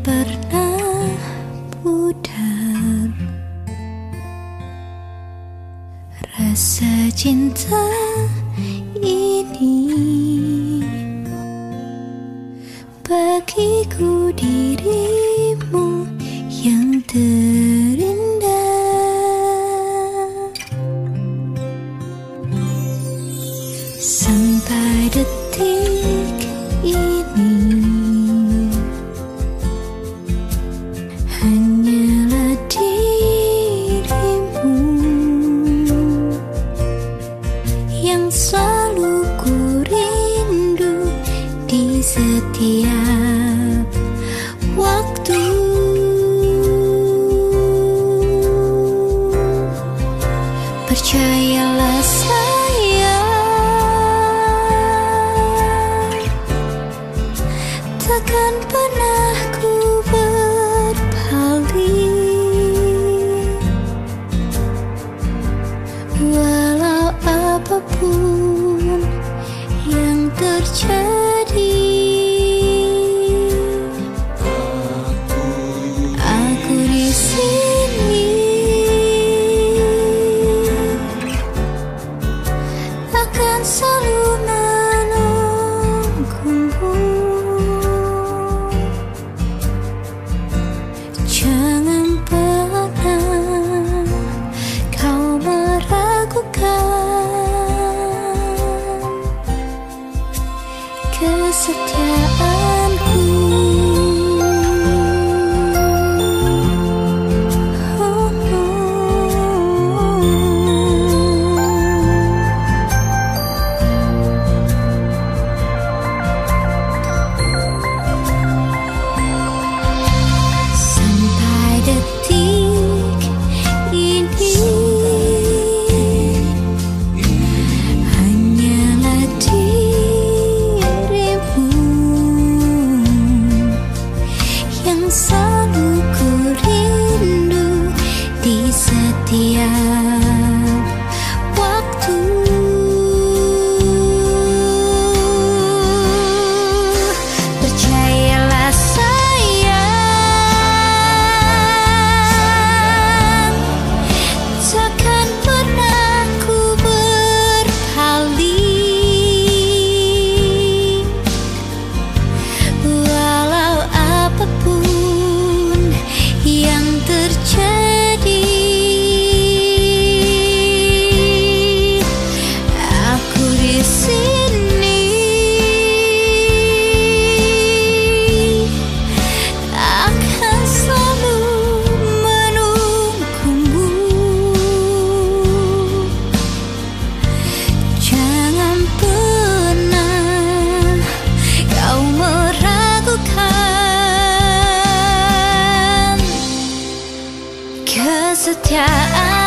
Pernah pudar. Rasa cinta ini Bagiku dirimu yang terindah. Sampai detik ini 却有了 kesetiaan di setiap kesetiaan